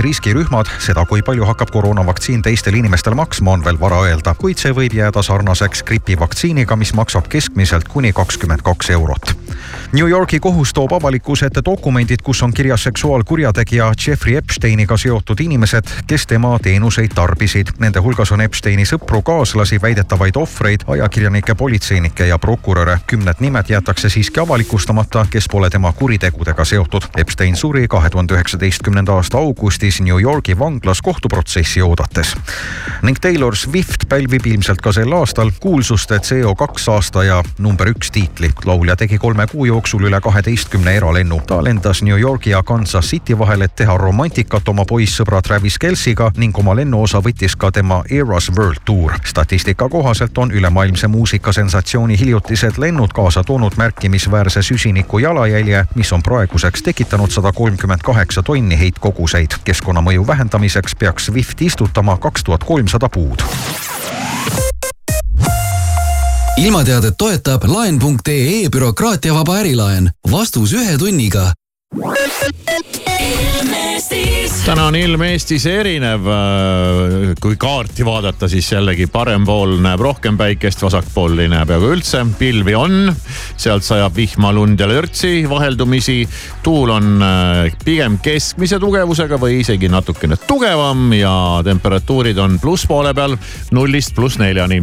riskirühmad, seda, kui palju hakkab koroonavaktsiin teistele inimestele maksma, on veel vara öelda, kuid see võib jääda sarnaseks gripivaktsiiniga, mis maksab keskmiselt kuni kakskümmend kaks eurot. New Yorgi kohus toob avalikkuse ette dokumendid, kus on kirjas seksuaalkurjategija Jeffrey Epsteiniga seotud inimesed, kes tema teenuseid tarbisid. Nende hulgas on Epsteini sõpru, kaaslasi, väidetavaid ohvreid, ajakirjanikke, politseinikke ja prokuröre. kümned nimed jäetakse siiski avalikustamata, kes pole tema kuritegudega seotud. Epstein suri kahe tuhande üheksateistkümnenda aasta augustis New Yorgi vanglas kohtuprotsessi oodates. ning Taylor Swift pälvib ilmselt ka sel aastal kuulsuste CO2 aasta ja number üks tiitli. laulja tegi kolme kuu jooksul üle kaheteistkümne eralennu. ta lendas New Yorgi ja Kansas City vahel, et teha romantikat oma poissõbra Travis Kelciga ning oma lennuosa võttis ka tema Eras World Tour. statistika kohaselt on ülemaailmse muusikasensatsiooni hiljutised lennud kaasa toonud märkimisväärse süsiniku jalajälje, mis on praeguseks tekitanud sada kolmkümmend kaheksa tonni heitkoguseid. keskkonnamõju vähendamiseks peaks Swift istutama kaks tuhat kolmsada puud ilmateadet toetab laen.ee bürokraatiavaba ärilaen. vastus ühe tunniga täna on ilm Eestis erinev. kui kaarti vaadata, siis jällegi parem pool näeb rohkem päikest, vasak pool ei näe peaaegu üldse. pilvi on, sealt sajab vihma, lund ja lörtsi vaheldumisi. tuul on äh, pigem keskmise tugevusega või isegi natukene tugevam ja temperatuurid on plusspoole peal nullist pluss neljani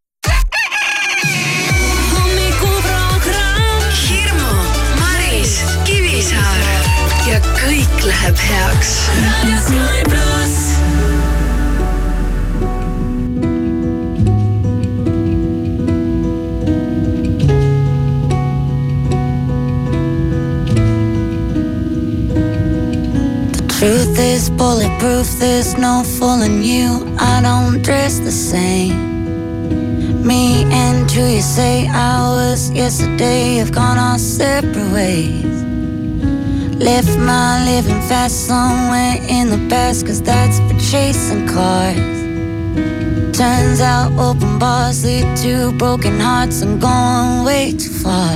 heaks. Truth is bulletproof, there's no fooling you. I don't dress the same. Me and who you say I was yesterday have gone our separate ways. Left my living fast somewhere in the past, cause that's for chasing cars. Turns out open bars lead to broken hearts. I'm going way too far.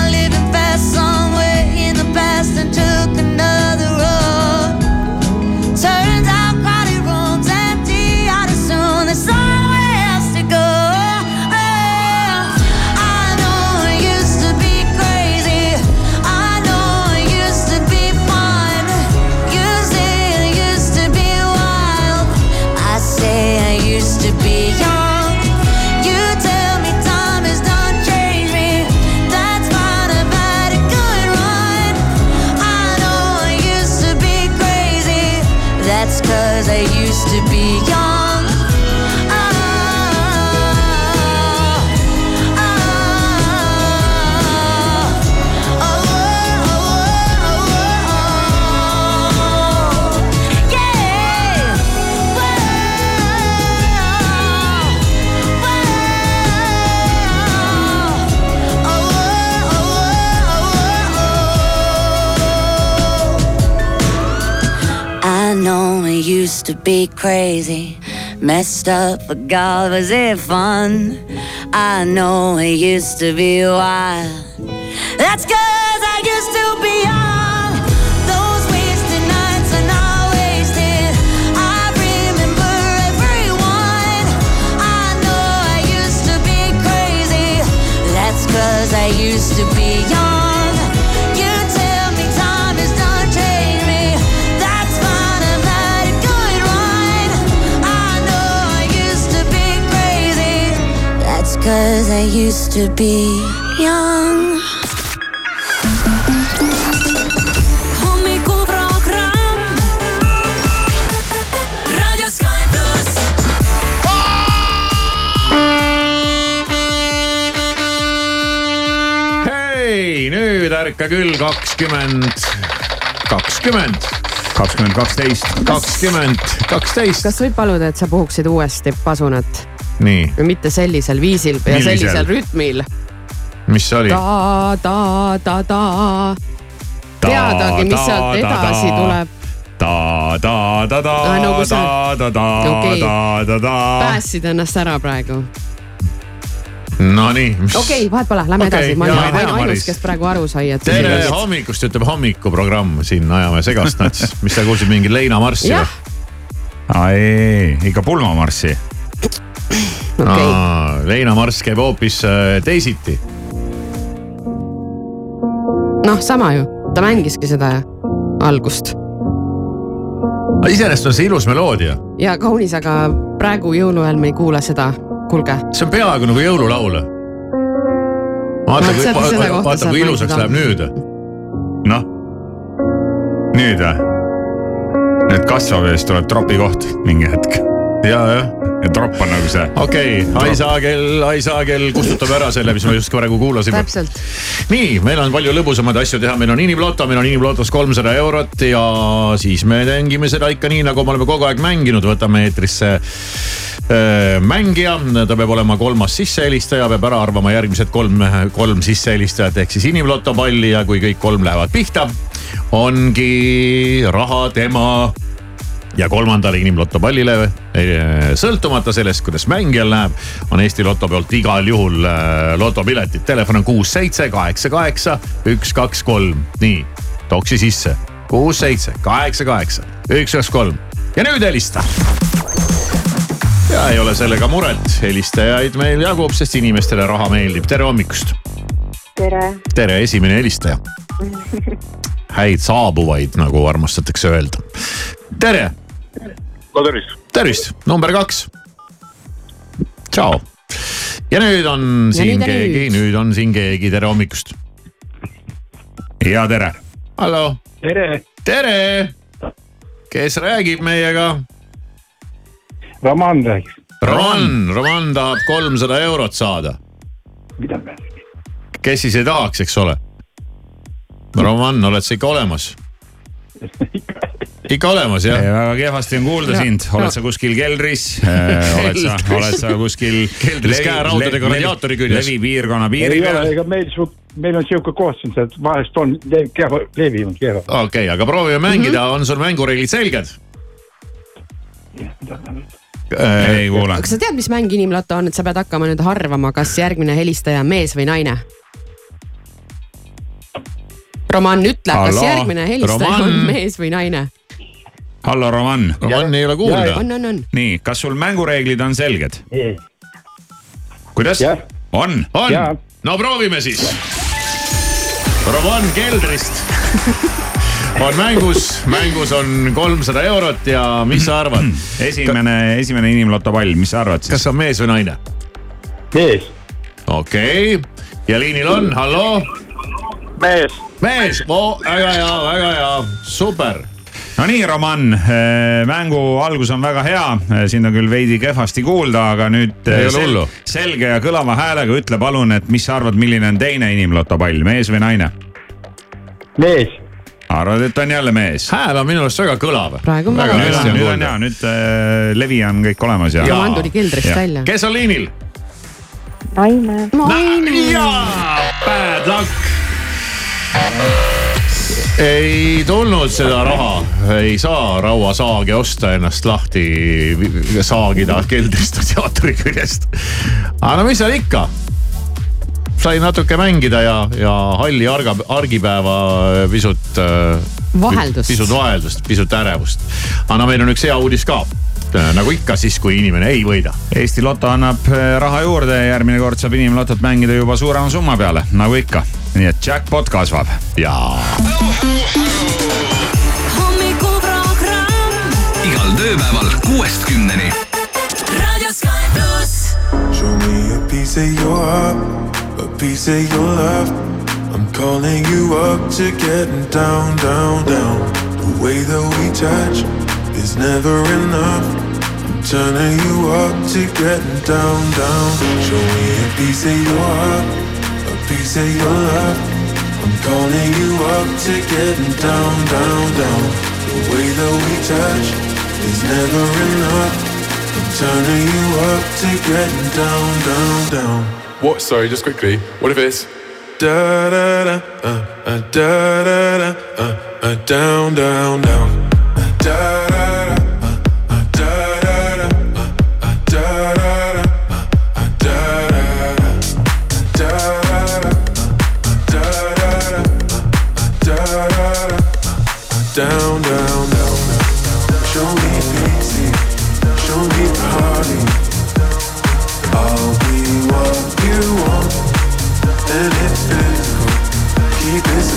to be crazy, messed up, but God, was it fun? I know it used to be wild. That's cause I used to be young. Those wasted nights are not wasted. I remember everyone. I know I used to be crazy. Cause I used to be young. Hommikuprogramm. raadio Sky pluss. hei, nüüd ärka küll kakskümmend, kakskümmend, kakskümmend kaksteist. kakskümmend, kaksteist. kas võib paluda, et sa puhuksid uuesti pasunat nii, või mitte sellisel viisil ja Millisel? sellisel rütmil? mis see oli? ta, ta, ta, ta. teadagi, mis sealt edasi tuleb. ta, ta, ta, ta, Aa, no kus ta ta, ta, Okei. ta, ta, ta. päästsid ennast ära praegu. Nonii. okei okay,, vahet pole, lähme Okei, edasi, ma olen ainus Maris., kes praegu aru sai, et. tere hommikust, ütleb hommikuprogramm, siin ajame segast nats. mis sa kuulsid, mingit leinamarssi jah, ei, ikka pulmamarssi. okei, leinamarss käib hoopis äh, teisiti. noh, sama ju, ta mängiski seda algust iseenesest on see ilus meloodia, ja kaunis, aga praegu jõuluajal me ei kuula seda, kuulge. see on peaaegu nagu jõululaul. vaata, Vaat kui, vaata saab kui ilusaks läheb nüüd. noh, nüüd või? nüüd kasvab ja siis tuleb tropi koht mingi hetk ja, jah ja tropp on nagu see. okei okay., Aisagel, Aisagel kustutab ära selle, mis me just praegu kuulasime. täpselt, nii, meil on palju lõbusamaid asju teha, meil on inimloto, meil on inimlotos kolmsada eurot ja siis me mängime seda ikka nii, nagu me oleme kogu aeg mänginud, võtame eetrisse äh, mängija, ta peab olema kolmas sissehelistaja, peab ära arvama järgmised kolm, kolm sissehelistajat ehk siis inimloto palli ja kui kõik kolm lähevad pihta, ongi raha tema ja kolmandale inimloto pallile, sõltumata sellest, kuidas mängijal läheb, on Eesti Loto poolt igal juhul äh, lotopiletid. Telefon on kuus, seitse, kaheksa, kaheksa, üks, kaks, kolm, nii, toksi sisse. kuus, seitse, kaheksa, kaheksa, üks, kaks, kolm ja nüüd helista. ja ei ole sellega muret, helistajaid meil jagub, sest inimestele raha meeldib, tere hommikust. tere, tere, esimene helistaja. häid saabuvaid, nagu armastatakse öelda. tere no tervist. tervist, number kaks. tšau. ja nüüd on siin nüüd on keegi, nüüd. on siin keegi, tere hommikust. ja tere. hallo, tere, tere. kes räägib meiega? Roman rääkis. Roman, Roman tahab kolmsada eurot saada. mida me? kes siis ei tahaks, eks ole? Roman, oled sa ikka olemas? ikka olemas jah? väga kehvasti on kuulda No, sind, oled sa kuskil keldris, oled sa, oled sa kuskil. Keldris käeraudadega radiaatori küljes. levipiirkonna piiri peal. ega meil su-, meil on sihuke koht siin, et vahest on le- kehva, levi on kehva. okei okay,, aga proovime mängida, on sul mängureeglid selged? ei kuule. kas sa tead, mis mäng inimloto on, et sa pead hakkama nüüd arvama, kas järgmine helistaja on mees või naine? Roman, ütle, kas järgmine helistaja Roman. on mees või naine? hallo, Roman. Roman ei ole kuulda. on, on, on. nii, kas sul mängureeglid on selged? kuidas on. on no proovime siis. Roman Keldrist on mängus, mängus on kolmsada eurot ja mis sa arvad, esimene, esimene inimloto pall, mis sa arvad siis? kas on mees või naine? mees, okei okay., ja liinil on, halloo, mees, mees, väga hea, väga hea, super. No nii, Roman, mängu algus on väga hea, sind on küll veidi kehvasti kuulda, aga nüüd Ei ole sel- hullu. selge ja kõlava häälega ütle palun, et mis sa arvad, milline on teine inimloto pall, mees või naine? mees, arvad, et on jälle mees? hääl on minu arust väga kõlav. Praegu on väga on, nüüd on hea, nüüd äh, levi on kõik olemas ja. Roman tuli keldrist Ja. välja. kes on liinil? naine, jaa, bad luck. Ei tulnud seda raha, ei saa rauasaagi osta ennast lahti, saagida keldrist radiaatori küljest. aga no mis seal ikka, sai natuke mängida ja, ja halli arga, argipäeva pisut. Vaheldust. pisut vaheldust, pisut ärevust. aga no meil on üks hea uudis ka, nagu ikka siis, kui inimene ei võida Eesti Loto annab äh, raha juurde ja järgmine kord saab inimlotot mängida juba suurema summa peale, nagu ikka. Nii et jackpot kasvab. ja hommikuprogramm igal tööpäeval kuuest kümneni. raadio Sky pluss. Show me a piece of your heart, a piece of your love. I'm calling you up to getting down, down, down. The way that we touch is never enough. I'm turning you up to getting down, down. Show me a piece of your heart, piece of your love. I'm calling you up to getting down, down, down. The way that we touch is never enough. I'm turning you up to getting down, down, down. What? Sorry, just quickly. What if it's da da da uh, uh, da da da uh, uh, down, down, down. Uh, da da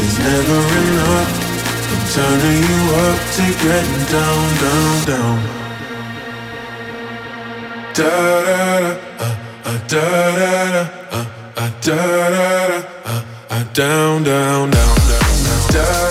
It's never enough. I'm turning you up to getting down, down, down. Da da da, uh, uh, da da da, uh, uh, da da da, uh, uh, down, down, down, down, down. down.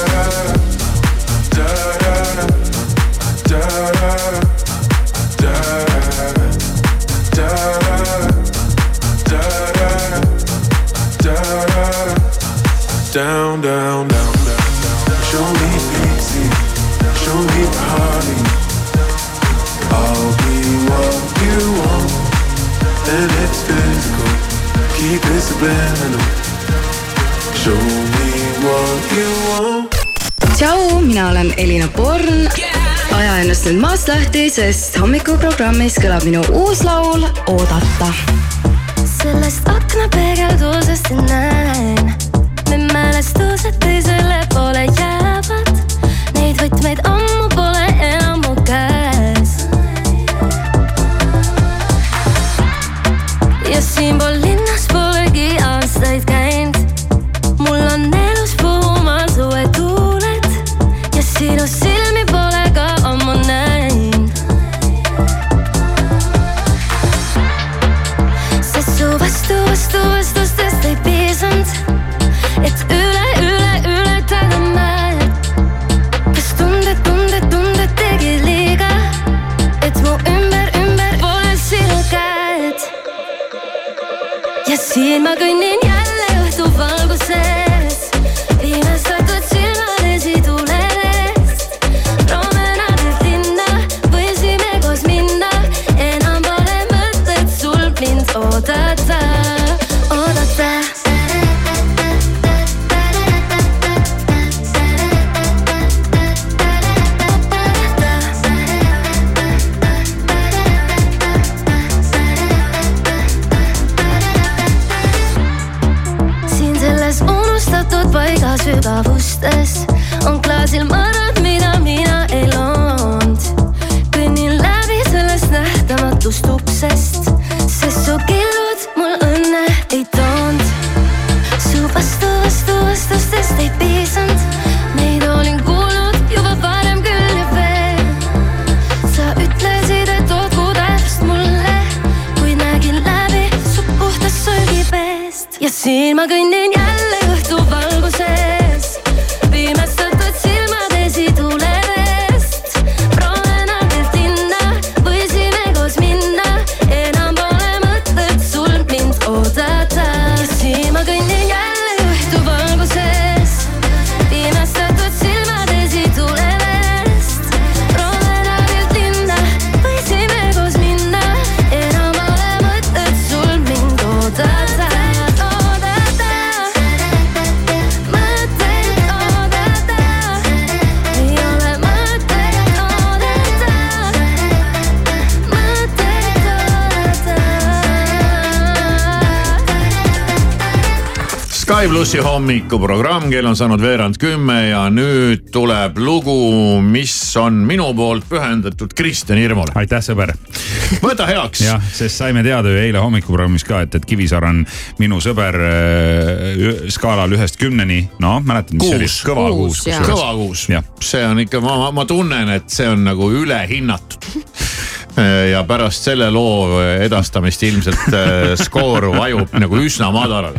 Subliminal. Show me what you want. tšau, mina olen Elina Born. aja ennast nüüd maast lahti, sest hommikuprogrammis kõlab minu uus laul Oodata. sellest aknapeegeldusest näen, me mälestused teisele poole jäävad. Neid võtmeid ammu pole enam mu käes. ja siinpool linnas ja siin Sky plussi hommikuprogramm, kell on saanud veerand kümme ja nüüd tuleb lugu, mis on minu poolt pühendatud Kristjan Hirmule. aitäh, sõber. võta heaks. jah, sest saime teada ju eile hommikuprogrammis ka, et, et Kivisaar on minu sõber äh, skaalal ühest kümneni. noh, mäletad, mis see oli? kõva kuus. kõva kuus. see on ikka, ma, ma tunnen, et see on nagu ülehinnatud ja pärast selle loo edastamist ilmselt äh, skoor vajub nagu üsna madalale.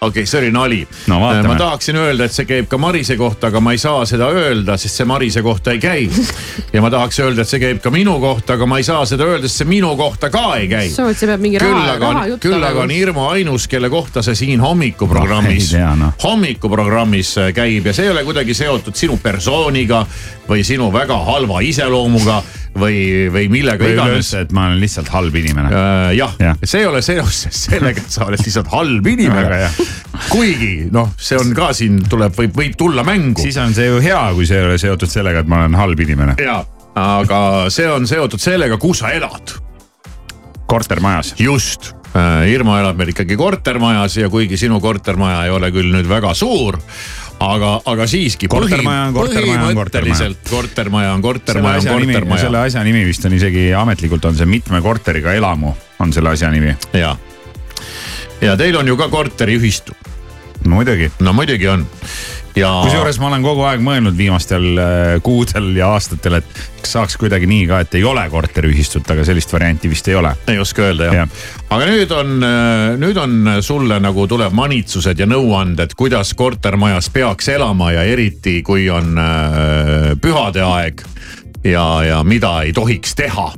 Okei okay,, see oli nali no,. ma tahaksin öelda, et see käib ka Marise kohta, aga ma ei saa seda öelda, sest see Marise kohta ei käi. ja ma tahaks öelda, et see käib ka minu kohta, aga ma ei saa seda öelda, sest see minu kohta ka ei käi. sa mõtlesid, peab mingi raha, raha jutt küll aga on Irmo ainus, kelle kohta see siin hommikuprogrammis no,, no. hommikuprogrammis käib ja see ei ole kuidagi seotud sinu persooniga või sinu väga halva iseloomuga või, või millega või iganes. et ma olen lihtsalt halb inimene äh,. jah ja., see ei ole seoses sellega, et sa oled lihtsalt halb inimene. Kuigi noh, see on ka siin tuleb, võib, võib tulla mängu. siis on see ju hea, kui see ei ole seotud sellega, et ma olen halb inimene. ja, aga see on seotud sellega, kus sa elad. kortermajas. just Irmo elab meil ikkagi kortermajas ja kuigi sinu kortermaja ei ole küll nüüd väga suur aga, aga siiski. kortermaja on kortermaja on kortermaja. kortermaja on kortermaja on kortermaja. selle asja nimi vist on isegi ametlikult on see mitme korteriga elamu, on selle asja nimi. ja, ja teil on ju ka korteriühistu. muidugi. no muidugi on ja. kusjuures ma olen kogu aeg mõelnud viimastel äh, kuudel ja aastatel, et kas saaks kuidagi nii ka, et ei ole korteriühistut, aga sellist varianti vist ei ole. ei oska öelda jah ja. ja.. aga nüüd on, äh, nüüd on sulle nagu tuleb manitsused ja nõuanded, kuidas kortermajas peaks elama ja eriti kui on äh, pühade aeg ja, ja mida ei tohiks teha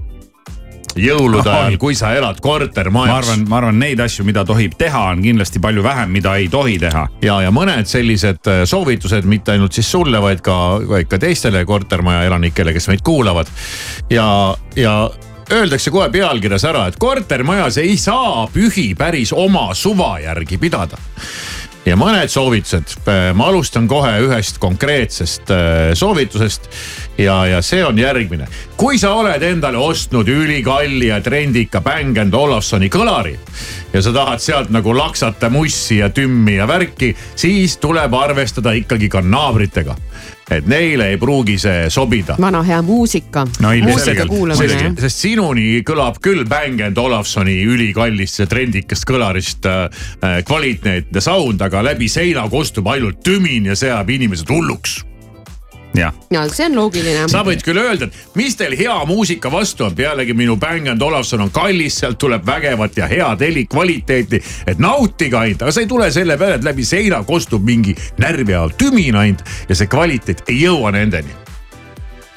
jõulude ajal, kui sa elad kortermajas. ma arvan, ma arvan, neid asju, mida tohib teha, on kindlasti palju vähem, mida ei tohi teha. ja, ja mõned sellised äh, soovitused mitte ainult siis sulle, vaid ka, vaid ka teistele kortermaja elanikele, kes meid kuulavad. ja, ja öeldakse kohe pealkirjas ära, et kortermajas ei saa pühi päris oma suva järgi pidada ja mõned soovitused, ma alustan kohe ühest konkreetsest äh, soovitusest. Ja, ja see on järgmine. kui sa oled endale ostnud ülikalli ja trendika Bang Olufsoni kõlari ja sa tahad sealt nagu laksata mussi ja tümmi ja värki, siis tuleb arvestada ikkagi ka naabritega et neile ei pruugi see sobida. vana hea muusika. no ilmselgelt, sest sinuni kõlab küll Bang Olufsoni ülikallist ja trendikast kõlarist äh, äh, kvaliteetne sound, aga läbi seina kostub ainult tümin ja see ajab inimesed hulluks jah. ja see on loogiline. sa võid küll öelda, et mis teil hea muusika vastu on, pealegi minu Bang Olufsen on kallis, sealt tuleb vägevat ja head helikvaliteeti. et nautige ainult, aga sa ei tule selle peale, et läbi seina kostub mingi närviav tümin ainult ja see kvaliteet ei jõua nendeni.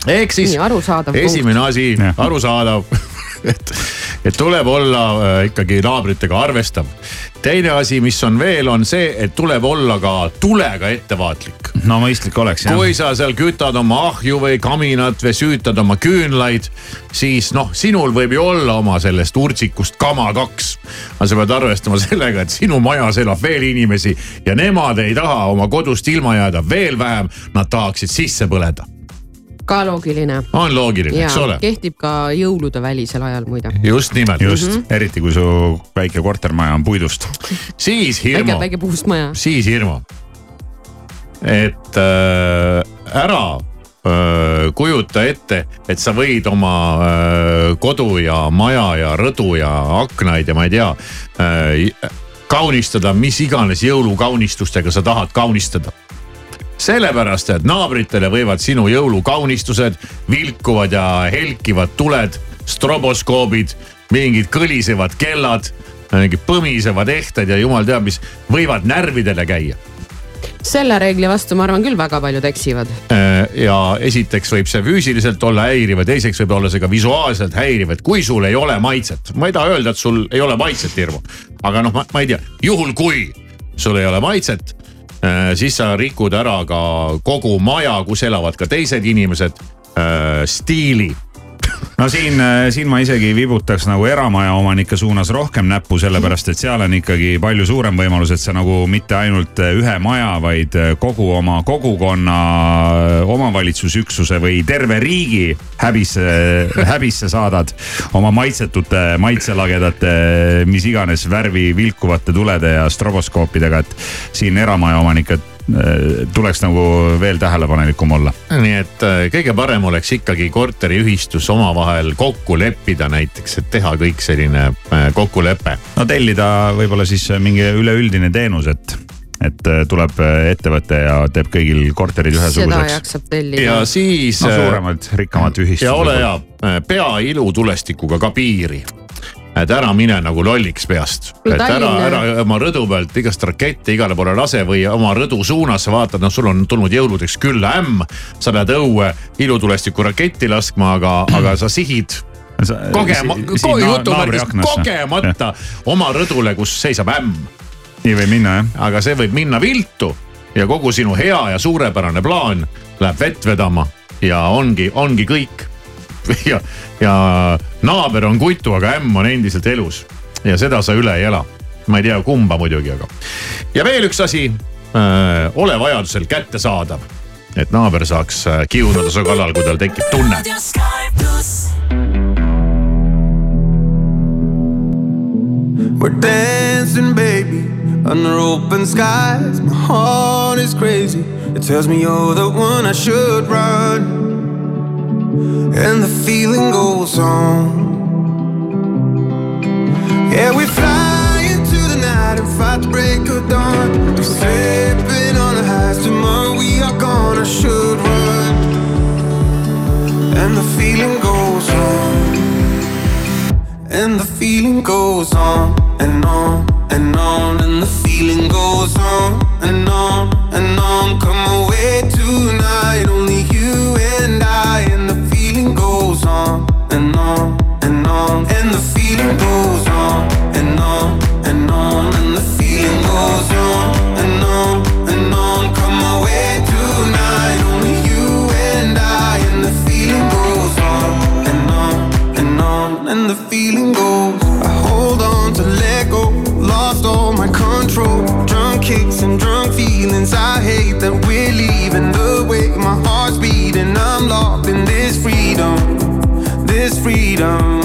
Ehk siis Nii, arusaadav esimene punkt. asi, arusaadav et, et tuleb olla äh, ikkagi naabritega arvestav. teine asi, mis on veel, on see, et tuleb olla ka tulega ettevaatlik. no mõistlik oleks jah. kui sa seal kütad oma ahju või kaminat või süütad oma küünlaid, siis noh, sinul võib ju olla oma sellest urtsikust kama kaks. aga sa pead arvestama sellega, et sinu majas elab veel inimesi ja nemad ei taha oma kodust ilma jääda veel vähem, nad tahaksid sisse põleda ka loogiline. on loogiline, eks ole. kehtib ka jõulude välisel ajal muide. just nimelt. just mm, -hmm. eriti kui su väike kortermaja on puidust. siis Hirmu. väike, väike puust maja. siis Hirmu. et äh, ära äh, kujuta ette, et sa võid oma äh, kodu ja maja ja rõdu ja aknaid ja ma ei tea äh, kaunistada mis iganes jõulukaunistustega sa tahad kaunistada sellepärast, et naabritele võivad sinu jõulukaunistused, vilkuvad ja helkivad tuled, stroboskoobid, mingid kõlisevad kellad, mingid põmisevad ehted ja jumal teab mis, võivad närvidele käia selle reegli vastu, ma arvan küll, väga paljud eksivad. ja esiteks võib see füüsiliselt olla häiriv ja teiseks võib olla see ka visuaalselt häiriv, et kui sul ei ole maitset. ma ei taha öelda, et sul ei ole maitset, Hirmu. aga noh, ma ei tea, juhul kui sul ei ole maitset Äh, siis sa rikud ära ka kogu maja, kus elavad ka teised inimesed, äh, stiili no siin, äh, siin ma isegi vibutaks nagu eramaja omanike suunas rohkem näppu, sellepärast et seal on ikkagi palju suurem võimalus, et sa nagu mitte ainult ühe maja, vaid kogu oma kogukonna omavalitsusüksuse või terve riigi häbisse, häbisse saadad oma maitsetute, maitselagedate, mis iganes värvi vilkuvate tulede ja stroboskoopidega, et siin eramaja omanikud äh, tuleks nagu veel tähelepanelikum olla nii et äh, kõige parem oleks ikkagi korteriühistus omavahel kokku leppida näiteks, et teha kõik selline äh, kokkulepe. no tellida võib-olla siis mingi üleüldine teenus, et, et äh, tuleb äh, ettevõte ja teeb kõigil korterid seda ühesuguseks. jaksab tellida ja. siis. no suuremalt, rikkamad ühistused. ja ole hea, pea ilutulestikuga ka piiri et ära mine nagu lolliks peast, No et ära, ära oma rõdu pealt igast rakette igale poole lase või oma rõdu suunas vaatad, noh, sul on tulnud jõuludeks küll ämm. sa lähed õue ilutulestiku raketti laskma, aga, aga sa sihid kogema, jutumärgis kogemata oma rõdule, kus seisab ämm. nii võib minna jah. aga see võib minna viltu ja kogu sinu hea ja suurepärane plaan läheb vett vedama ja ongi, ongi kõik. ja, ja naaber on kutu, aga ämm on endiselt elus ja seda sa üle ei ela. ma ei tea, kumba muidugi, aga. ja veel üks asi äh,, ole vajadusel kättesaadav, et naaber saaks äh, kiunada su kallal, kui tal tekib tunne. We're dancing, baby, under open skies. My heart is crazy. It tells me you're the one I should run. And the feeling goes on. Yeah, we fly into the night and fight the break of dawn. We're slipping on the highs. Tomorrow we are gonna should run. And the feeling goes on. And the feeling goes on and on and on, and the feeling goes goes on and on and on, and the feeling goes on and on and on. Come away tonight, only you and I, and the feeling goes on and on and on, and the feeling goes. I hold on to let go, lost all my control. Drunk kicks and drunk feelings. I hate that we're leaving the way my heart's beating. I'm locked in this freedom, this freedom.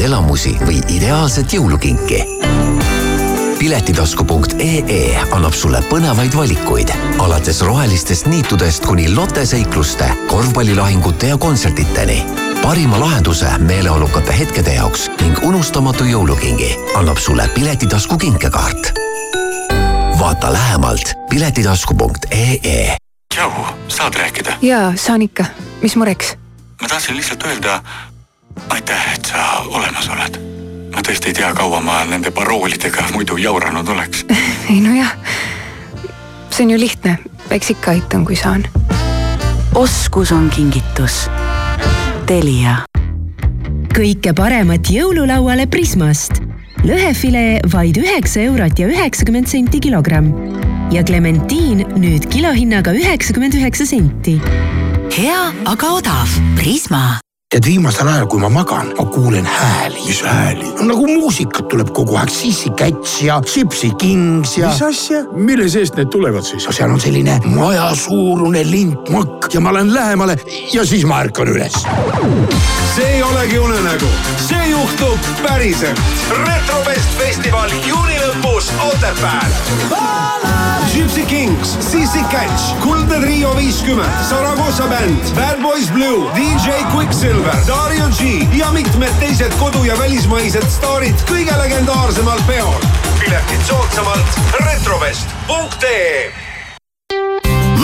põnevaid elamusi või ideaalset jõulukinki? piletitasku.ee annab sulle põnevaid valikuid alates rohelistest niitudest kuni loteseikluste, korvpallilahingute ja kontsertideni. parima lahenduse meeleolukate hetkede jaoks ning unustamatu jõulukingi annab sulle Piletitasku kinkekaart. vaata lähemalt piletitasku.ee tšau, saad rääkida? jaa, saan ikka. mis mureks? ma tahtsin lihtsalt öelda aitäh, et sa olemas oled. ma tõesti ei tea, kaua ma nende paroolidega muidu jauranud oleks. ei nojah, see on ju lihtne, eks ikka aitan, kui saan. oskus on kingitus. Telia. kõike paremat jõululauale Prismast. lõhefilee vaid üheksa eurot ja üheksakümmend senti kilogramm ja klementiin nüüd kilohinnaga üheksakümmend üheksa senti. hea, aga odav. Prisma tead viimasel ajal, kui ma magan, ma kuulen hääli. mis hääli? nagu muusikat tuleb kogu aeg, Sissi Cats ja Gypsy Kings ja. mis asja, mille seest need tulevad siis? no seal on selline majasuurune lintmakk ja ma lähen lähemale ja siis ma ärkan üles. see ei olegi unenägu, see juhtub päriselt. retrofest festival juuni lõpus Otepääl. Gypsy Kings, Sissi Catch, Kuldne Trio viiskümmend, Saragossa bänd, Bad Boys Blue, DJ Quicksilver, Dario G ja mitmed teised kodu- ja välismaised staarid kõige legendaarsemal peol. piletid soodsamalt retrovest.ee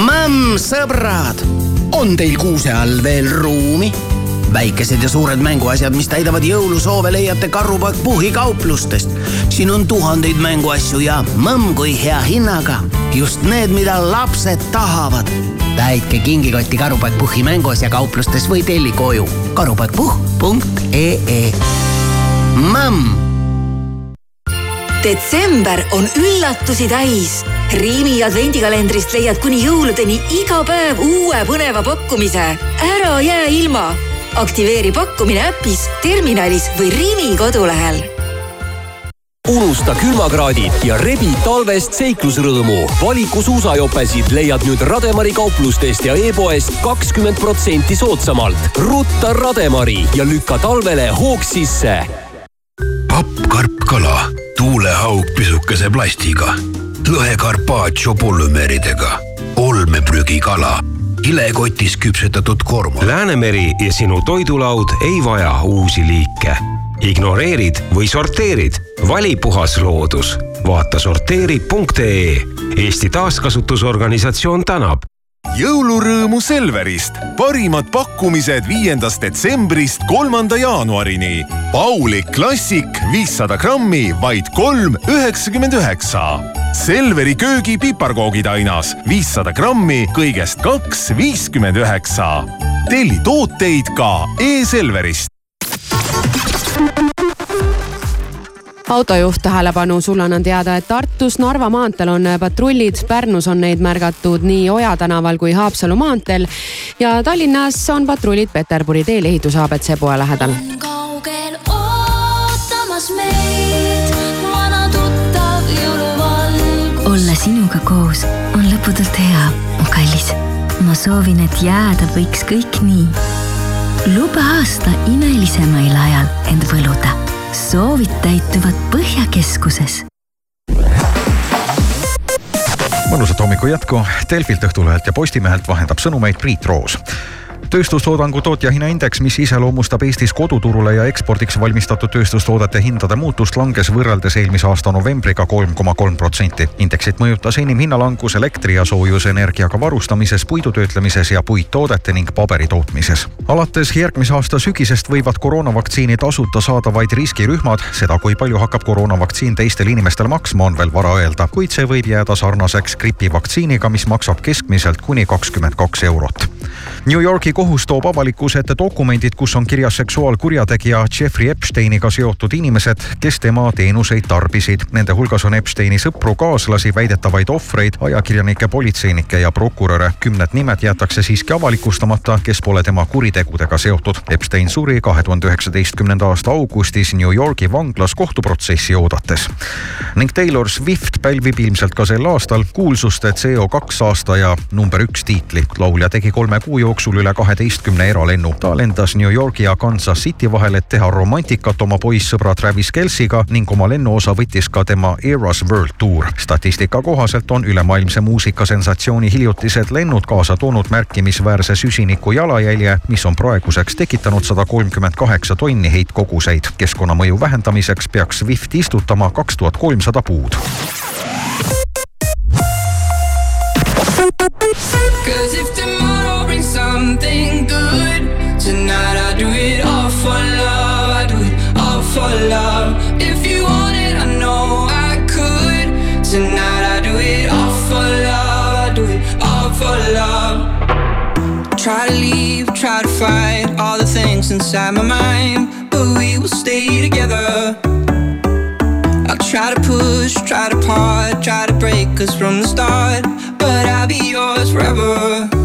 mõmm, sõbrad, on teil kuuse all veel ruumi? Väikesed ja suured mänguasjad, mis täidavad jõulusoove, leiate Karupakk Puhhi kauplustest. siin on tuhandeid mänguasju ja mõmm kui hea hinnaga. just need, mida lapsed tahavad. täitke kingikotti Karupakk Puhhi mänguasja kauplustes või telli koju karupakkpuhh.ee. mõmm detsember on üllatusi täis. Riimi advendikalendrist leiad kuni jõuludeni iga päev uue põneva pakkumise. ära jää ilma. Aktiveeri pakkumine äpis, terminalis või Riimi kodulehel. Unusta külmakraadid ja rebi talvest seiklusrõõmu. valiku suusajopesid leiad nüüd Rademari kauplustest ja e-poest kakskümmend protsenti soodsamalt. rutta Rademari ja lükka talvele hoog sisse. Papp karpkala, tuulehaug pisukese plastiga, lõhe carpaccio polümeeridega, olmeprügikala, kilekotis küpsetatud korma. Läänemeri ja sinu toidulaud ei vaja uusi liike. ignoreerid või sorteerid, vali puhas loodus. vaata sorteeri.ee. Eesti Taaskasutusorganisatsioon tänab jõulurõõmu Selverist, parimad pakkumised viiendast detsembrist kolmanda jaanuarini. Paulik Klassik viissada grammi, vaid kolm üheksakümmend üheksa. Selveri köögi piparkoogid ainas viissada grammi, kõigest kaks viiskümmend üheksa. telli tooteid ka e-Selverist. Autojuht tähelepanu, sul annan teada, et Tartus Narva maanteel on patrullid, Pärnus on neid märgatud nii Oja tänaval kui Haapsalu maanteel ja Tallinnas on patrullid Peterburi teel ehituse abc poe lähedal. kaugel ootamas meid vana tuttav jõuluvalgus. olla sinuga koos on lõputult hea, mu kallis. ma soovin, et jääda võiks kõik nii. luba aasta imelisemail ajal end võluda. Soovid täituvad Põhjakeskuses. Mõnusat hommiku jätku. Delfilt, Õhtulehelt ja Postimehelt vahendab sõnumeid Priit Roos tööstustoodangu tootjahinnaindeks, mis iseloomustab Eestis koduturule ja ekspordiks valmistatud tööstustoodete hindade muutust, langes võrreldes eelmise aasta novembriga kolm koma kolm protsenti. indeksit mõjutas enim hinnalangus elektri ja soojusenergiaga varustamises, puidutöötlemises ja puittoodete ning paberi tootmises. alates järgmise aasta sügisest võivad koroonavaktsiini tasuta saada vaid riskirühmad, seda, kui palju hakkab koroonavaktsiin teistel inimestel maksma, on veel vara öelda, kuid see võib jääda sarnaseks gripivaktsiiniga, mis maksab keskmiselt kuni kakskümmend kaks eurot. New Yorgi kohus toob avalikkuse ette dokumendid, kus on kirjas seksuaalkurjategija Jeffrey Epsteiniga seotud inimesed, kes tema teenuseid tarbisid. Nende hulgas on Epsteini sõpru, kaaslasi, väidetavaid ohvreid, ajakirjanikke, politseinikke ja prokuröre. kümned nimed jäetakse siiski avalikustamata, kes pole tema kuritegudega seotud. Epstein suri kahe tuhande üheksateistkümnenda aasta augustis New Yorgi vanglas kohtuprotsessi oodates. ning Taylor Swift pälvib ilmselt ka sel aastal kuulsuste CO2 aasta ja number üks tiitli. laulja tegi kolme kuu jooksul üle kaheteistkümne eralennu. ta lendas New Yorgi ja Kansas City vahel, et teha romantikat oma poissõbra Travis Kelciga ning oma lennuosa võttis ka tema Eras World Tour. statistika kohaselt on ülemaailmse muusikasensatsiooni hiljutised lennud kaasa toonud märkimisväärse süsiniku jalajälje, mis on praeguseks tekitanud sada kolmkümmend kaheksa tonni heitkoguseid. keskkonnamõju vähendamiseks peaks Swift istutama kaks tuhat kolmsada puud Cause if tomorrow something good, tonight I do it all for love. I do it all for love. If you want it, I know I could. Tonight I do it all for love. I do it all for love. Try to leave, try to fight all the things inside my mind, but we will stay together. I'll try to push, try to part, try to break us from the start, but I'll be yours forever.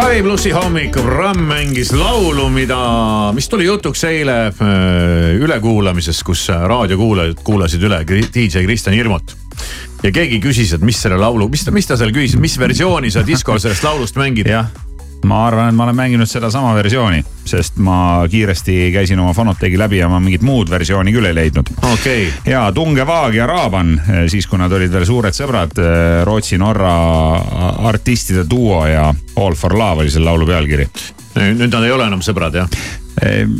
Sky plussi hommikuprogramm mängis laulu, mida, mis tuli jutuks eile äh, ülekuulamises, kus raadiokuulajad kuulasid üle DJ Kristjan Hirmut. ja keegi küsis, et mis selle laulu, mis ta, mis ta seal küsis, mis versiooni sa diskol sellest laulust mängid? Ma arvan, et ma olen mänginud sedasama versiooni, sest ma kiiresti käisin oma Fonotegi läbi ja ma mingit muud versiooni küll ei leidnud. okei okay.. ja Tunge Vaag ja Raaban, siis kui nad olid veel suured sõbrad, Rootsi-Norra artistide duo ja All for love oli selle laulu pealkiri. Nüüd nad ei ole enam sõbrad jah?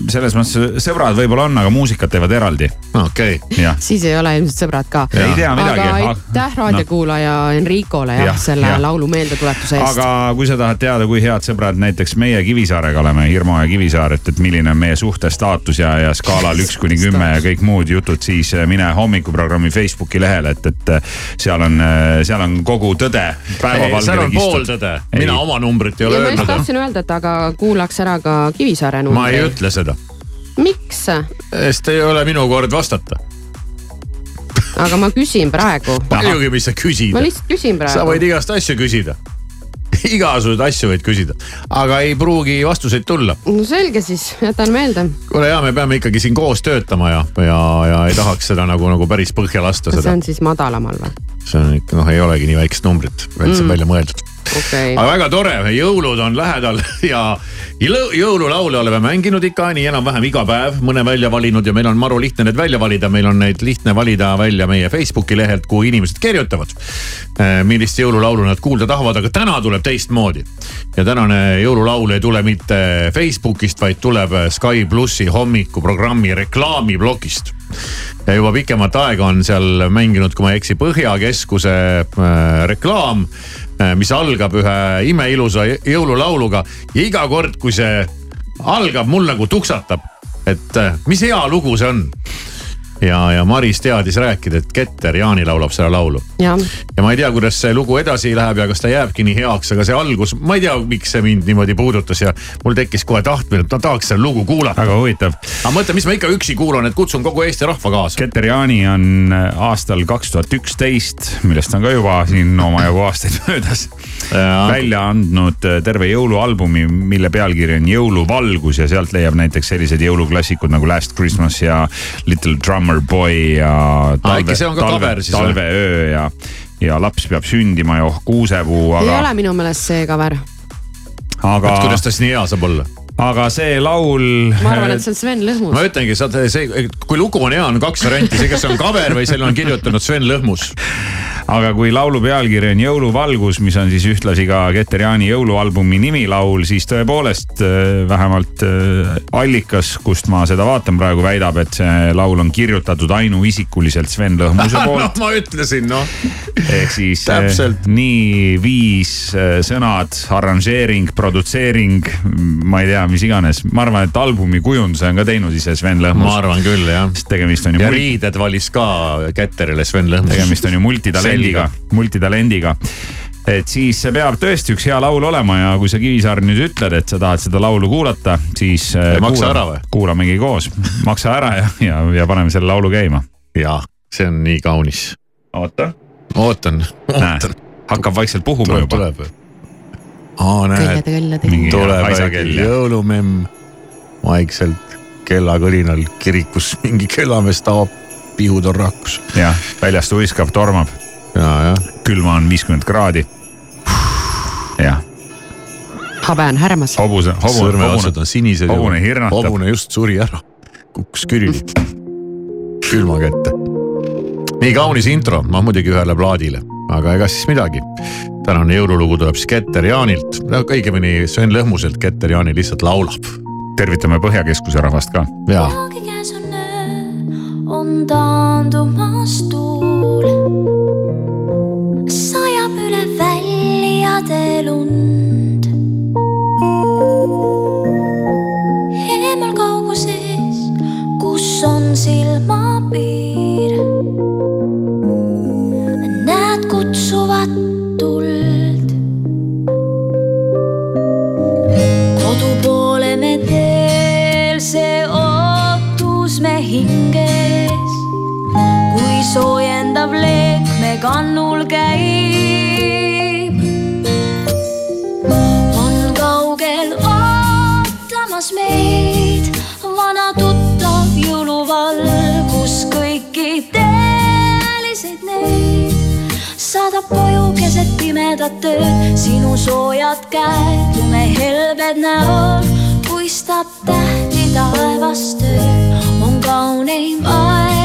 selles mõttes sõbrad võib-olla on, aga muusikat teevad eraldi. okei okay.. siis ei ole ilmselt sõbrad ka. ei tea midagi. aga aitäh raadiokuulaja no. Enricole jah ja, selle ja. laulu meeldetuletuse eest. aga kui sa tahad teada, kui head sõbrad näiteks meie Kivisaarega oleme, Hirmu ja Kivisaar, et, et milline on meie suhte staatus ja, ja skaalal üks kuni kümme ja kõik muud jutud, siis mine hommikuprogrammi Facebooki lehele, et, et seal on, seal on kogu tõde. seal on pool tõde, mina oma numbrit ei ole öelnud. ma just tahtsin öelda, et aga kuulaks ära ka Kivisaare numbri. ma ei ütle seda. miks? sest ei ole minu kord vastata. aga ma küsin praegu. muidugi, mis sa küsid. ma lihtsalt küsin praegu. sa võid igast asju küsida igasuguseid asju võid küsida, aga ei pruugi vastuseid tulla. no selge siis, jätan meelde. kuule ja me peame ikkagi siin koos töötama ja, ja, ja ei tahaks seda nagu, nagu päris põhja lasta. see on siis madalamal või? See on ikka noh, ei olegi nii väikest numbrit üldse mm. välja mõeldud okay.. aga väga tore, jõulud on lähedal ja jõululaule oleme mänginud ikka nii enam-vähem iga päev, mõne välja valinud ja meil on maru lihtne need välja valida, meil on neid lihtne valida välja meie Facebooki lehelt, kuhu inimesed kirjutavad. millist jõululaulu nad kuulda tahavad, aga täna tuleb teistmoodi. ja tänane jõululaul ei tule mitte Facebookist, vaid tuleb Sky plussi hommikuprogrammi reklaamiplokist ja juba pikemat aega on seal mänginud, kui ma ei eksi, Põhjakeskuse äh, reklaam, mis algab ühe imeilusa jõululauluga. Ja iga kord, kui see algab, mul nagu tuksatab, et äh, mis hea lugu see on ja, ja Maris teadis rääkida, et Keter Jaani laulab seda laulu. ja ma ei tea, kuidas see lugu edasi läheb ja kas ta jääbki nii heaks, aga see algus, ma ei tea, miks see mind niimoodi puudutas ja mul tekkis kohe tahtmine, et ma tahaks seda lugu kuulata. väga huvitav. aga mõtle, mis ma ikka üksi kuulan, et kutsun kogu Eesti rahva kaasa. Keter Jaani on aastal kaks tuhat üksteist, millest on ka juba siin omajagu aastaid möödas, välja andnud terve jõulualbumi, mille pealkiri on Jõuluvalgus ja sealt leiab näiteks sellised jõuluklassikud nagu Last Christmas ja Little Drummer Boy ja talve, talve, talveöö ja, ja laps peab sündima ja oh kuusepuu, aga. ei ole minu meelest see cover. aga. kuidas ta siis nii hea saab olla? Aga see laul. ma arvan, et see on Sven Lõhmus. ma ütlengi, sa see, kui lugu on hea, on kaks varianti, see, kas see on cover või selle on kirjutanud Sven Lõhmus aga kui laulu pealkiri on Jõuluvalgus, mis on siis ühtlasi ka Keter Jaani jõulualbumi nimilaul, siis tõepoolest vähemalt allikas, kust ma seda vaatan praegu, väidab, et see laul on kirjutatud ainuisikuliselt Sven Lõhmuse poolt no, ma ütlesin noh. ehk siis Täpselt. nii viis sõnad, arranžeering, produtseering, ma ei tea, mis iganes. ma arvan, et albumi kujunduse on ka teinud ise Sven Lõhmus. ma arvan küll jah. sest tegemist on ju. ja riided valis ka Ketterile Sven Lõhmus. tegemist on ju multitalendiga, multitalendiga et siis peab tõesti üks hea laul olema ja kui sa Kivisaar nüüd ütled, et sa tahad seda laulu kuulata, siis. ära või? kuulamegi koos, maksa ära ja, ja, ja paneme selle laulu käima. ja, see on nii kaunis. oota. ootan, ootan. hakkab vaikselt puhuma tuleb, juba. Aa, näed, tuleb jõulumemm vaikselt kellakõlinal kirikus mingi kellamees taob pihutorrakus. jah, väljast uiskab, tormab. külma on viiskümmend kraadi. jah. habe on härmas. hobuse, hobune. sõrmeotsad on sinised. hobune hirnatab. hobune just suri ära, kukkus külili külma kätte. nii kaunis intro, ma muidugi ühele plaadile, aga ega siis midagi. Tänane jõululugu tuleb siis Keter Jaanilt, õigemini Sven Lõhmuselt, Keter Jaani lihtsalt laulab. tervitame Põhjakeskuse rahvast ka. jaa on taandumas tuul. sajab üle väljade lund. eemal kauguses, kus on silmapiir. Soojendav leek me kannul käib. on kaugel ootamas meid vana tuttav jõuluvalgus kõiki tõeliseid neid saadab koju keset pimedat ööd sinu soojad käed, lume helbed näol puistab tähti taevast öö, on kauneim aeg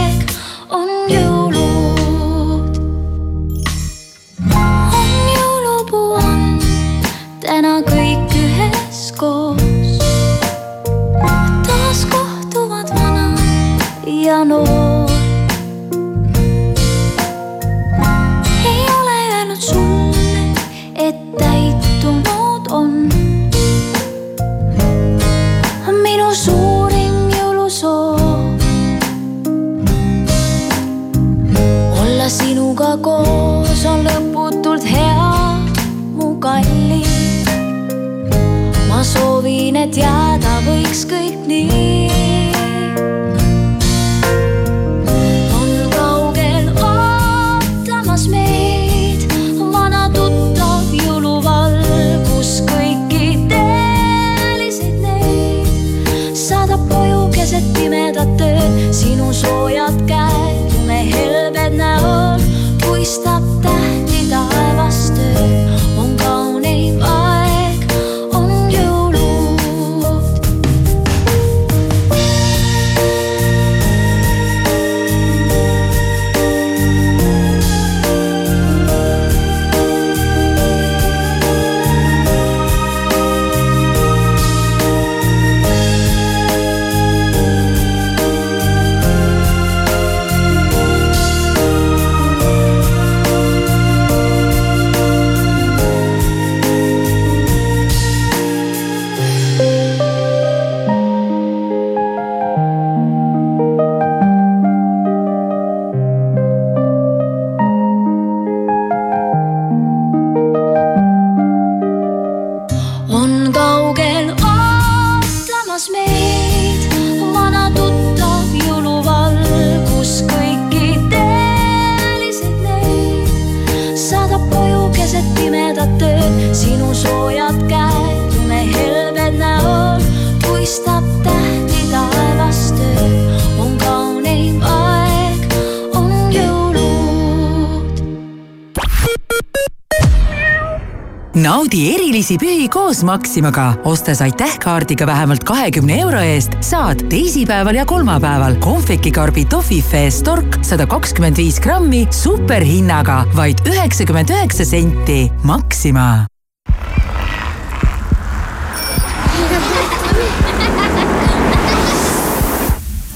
naudi erilisi pühi koos Maximaga, ostes aitäh-kaardiga vähemalt kahekümne euro eest, saad teisipäeval ja kolmapäeval kohvikikarbi Toffifee Stork sada kakskümmend viis grammi superhinnaga vaid üheksakümmend üheksa senti. Maxima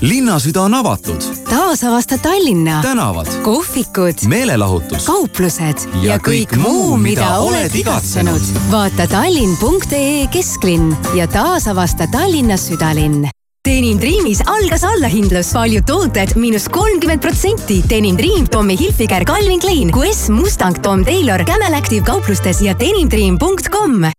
linnasüda on avatud. Taasavasta Tallinna. tänavad, kohvikud, meelelahutus, kauplused. Ja kõik muu, mida oled igatsenud. vaata tallinn.ee kesklinn ja taasavasta Tallinna südalinn. Denim Dreamis algas allahindlus, paljud tooted miinus kolmkümmend protsenti. Denim Dream, Tommy Hilfiger, Calvin Klein, QS, Mustang, Tom Taylor, Camel Active kauplustes ja denimdream.com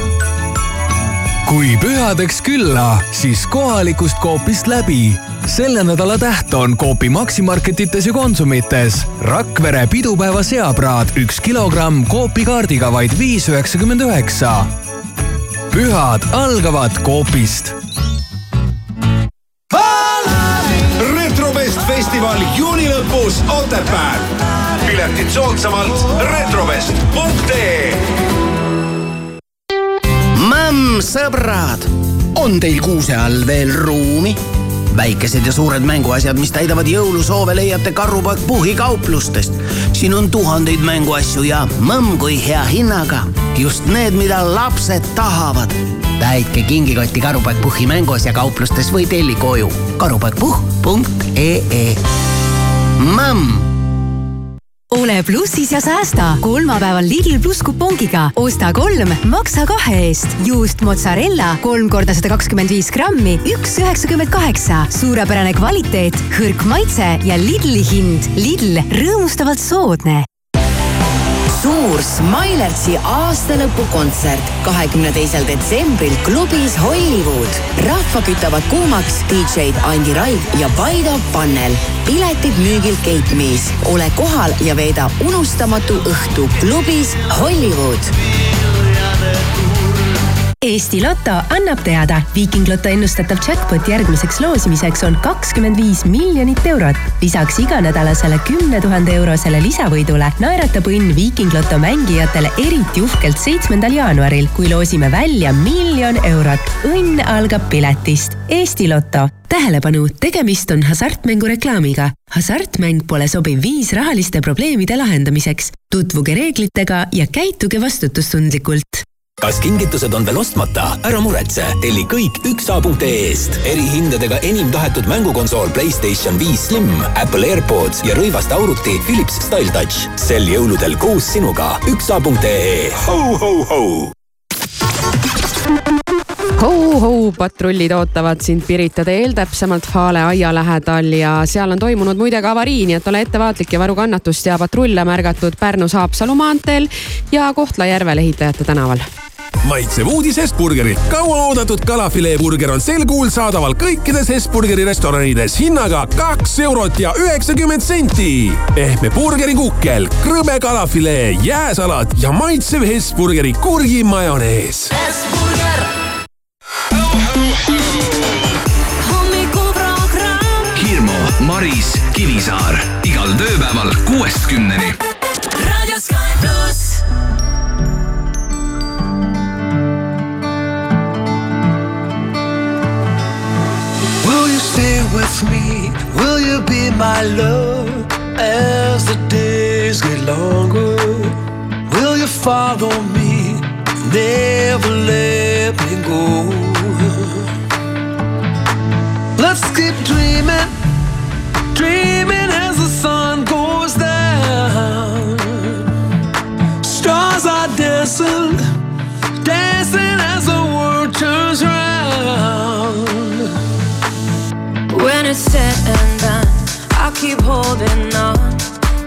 kui pühadeks külla, siis kohalikust Coopist läbi. selle nädala täht on Coopi Maximarketites ja Konsumites. Rakvere pidupäeva seapraad üks kilogramm Coopi kaardiga vaid viis üheksakümmend üheksa. pühad algavad Coopist festival juuni lõpus Otepääl. piletid soodsamalt retrovest.ee Mämm, sõbrad, on teil kuuse all veel ruumi? väikesed ja suured mänguasjad, mis täidavad jõulusoove, leiate Karupoeg Puhhi kauplustest. siin on tuhandeid mänguasju ja mõmm kui hea hinnaga. just need, mida lapsed tahavad. täitke kingikotti Karupoeg Puhhi mänguasja kauplustes või telli koju karupoegpuhh.ee. mõmm ole plussis ja säästa kolmapäeval Lidl pluss kupongiga. osta kolm, maksa kahe eest. juust mozzarella kolm korda sada kakskümmend viis grammi, üks üheksakümmend kaheksa. suurepärane kvaliteet, hõrk maitse ja Lidli hind. Lidl, rõõmustavalt soodne suur Smilertsi aastalõpukontsert kahekümne teisel detsembril klubis Hollywood. rahva kütavad kuumaks DJ-d Andi Raig ja Paido Pannel. piletid müügil Gate Me's. ole kohal ja veeda unustamatu õhtu klubis Hollywood Eesti Loto annab teada, Viiking Loto ennustatav jackpot järgmiseks loosimiseks on kakskümmend viis miljonit eurot. lisaks iganädalasele kümne tuhande eurosele lisavõidule naeratab õnn Viiking Loto mängijatele eriti uhkelt seitsmendal jaanuaril, kui loosime välja miljon eurot. õnn algab piletist. Eesti Loto tähelepanu, tegemist on hasartmängureklaamiga. hasartmäng pole sobiv viis rahaliste probleemide lahendamiseks. tutvuge reeglitega ja käituge vastutustundlikult kas kingitused on veel ostmata? ära muretse, telli kõik üksa.ee-st. erihindadega enim tahetud mängukonsool Playstation viis Slim, Apple AirPods ja rõivaste auruti Philips StyleTouch. sel jõuludel koos sinuga üksa.ee. ho-ho-ho! Ho-ho, patrullid ootavad sind Pirita teel, täpsemalt Fale aia lähedal ja seal on toimunud muide ka avarii, nii et ole ettevaatlik ja varu kannatust ja patrulle märgatud Pärnu-Haapsalu maanteel ja Kohtla-Järvel Ehitajate tänaval maitsev uudis Hesburgerilt. kauaoodatud kalafileeburger on sel kuul saadaval kõikides Hesburgeri restoranides hinnaga kaks eurot ja üheksakümmend senti. pehme burgerikukkel, krõbe kalafilee, jääsalat ja maitsev Hesburgeri kurgimajonees. Hirmu, Maris, Kivisaar igal tööpäeval kuuest kümneni. raadio Sky pluss. With me? Will you be my love as the days get longer? Will you follow me? Never let me go. Let's keep dreaming, dreaming as the sun goes down. Stars are dancing, dancing it's and done, I'll keep holding on,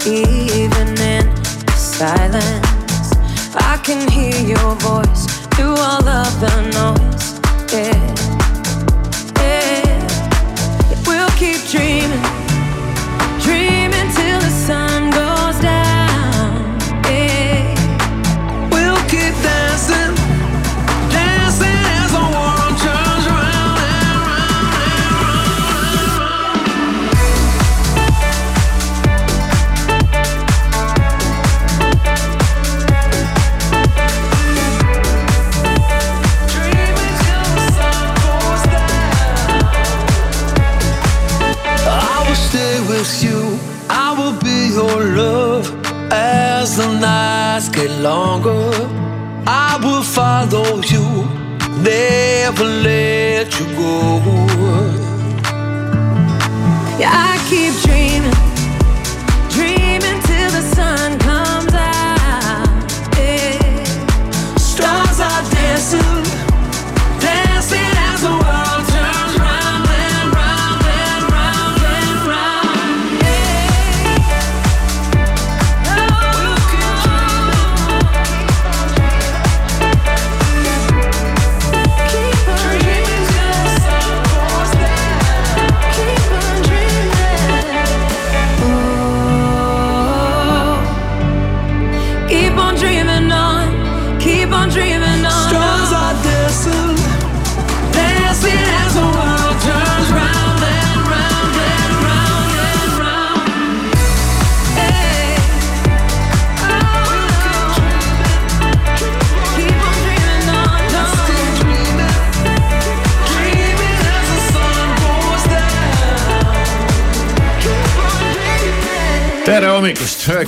even in silence. I can hear your voice through all of the noise. Yeah, yeah. We'll keep dreaming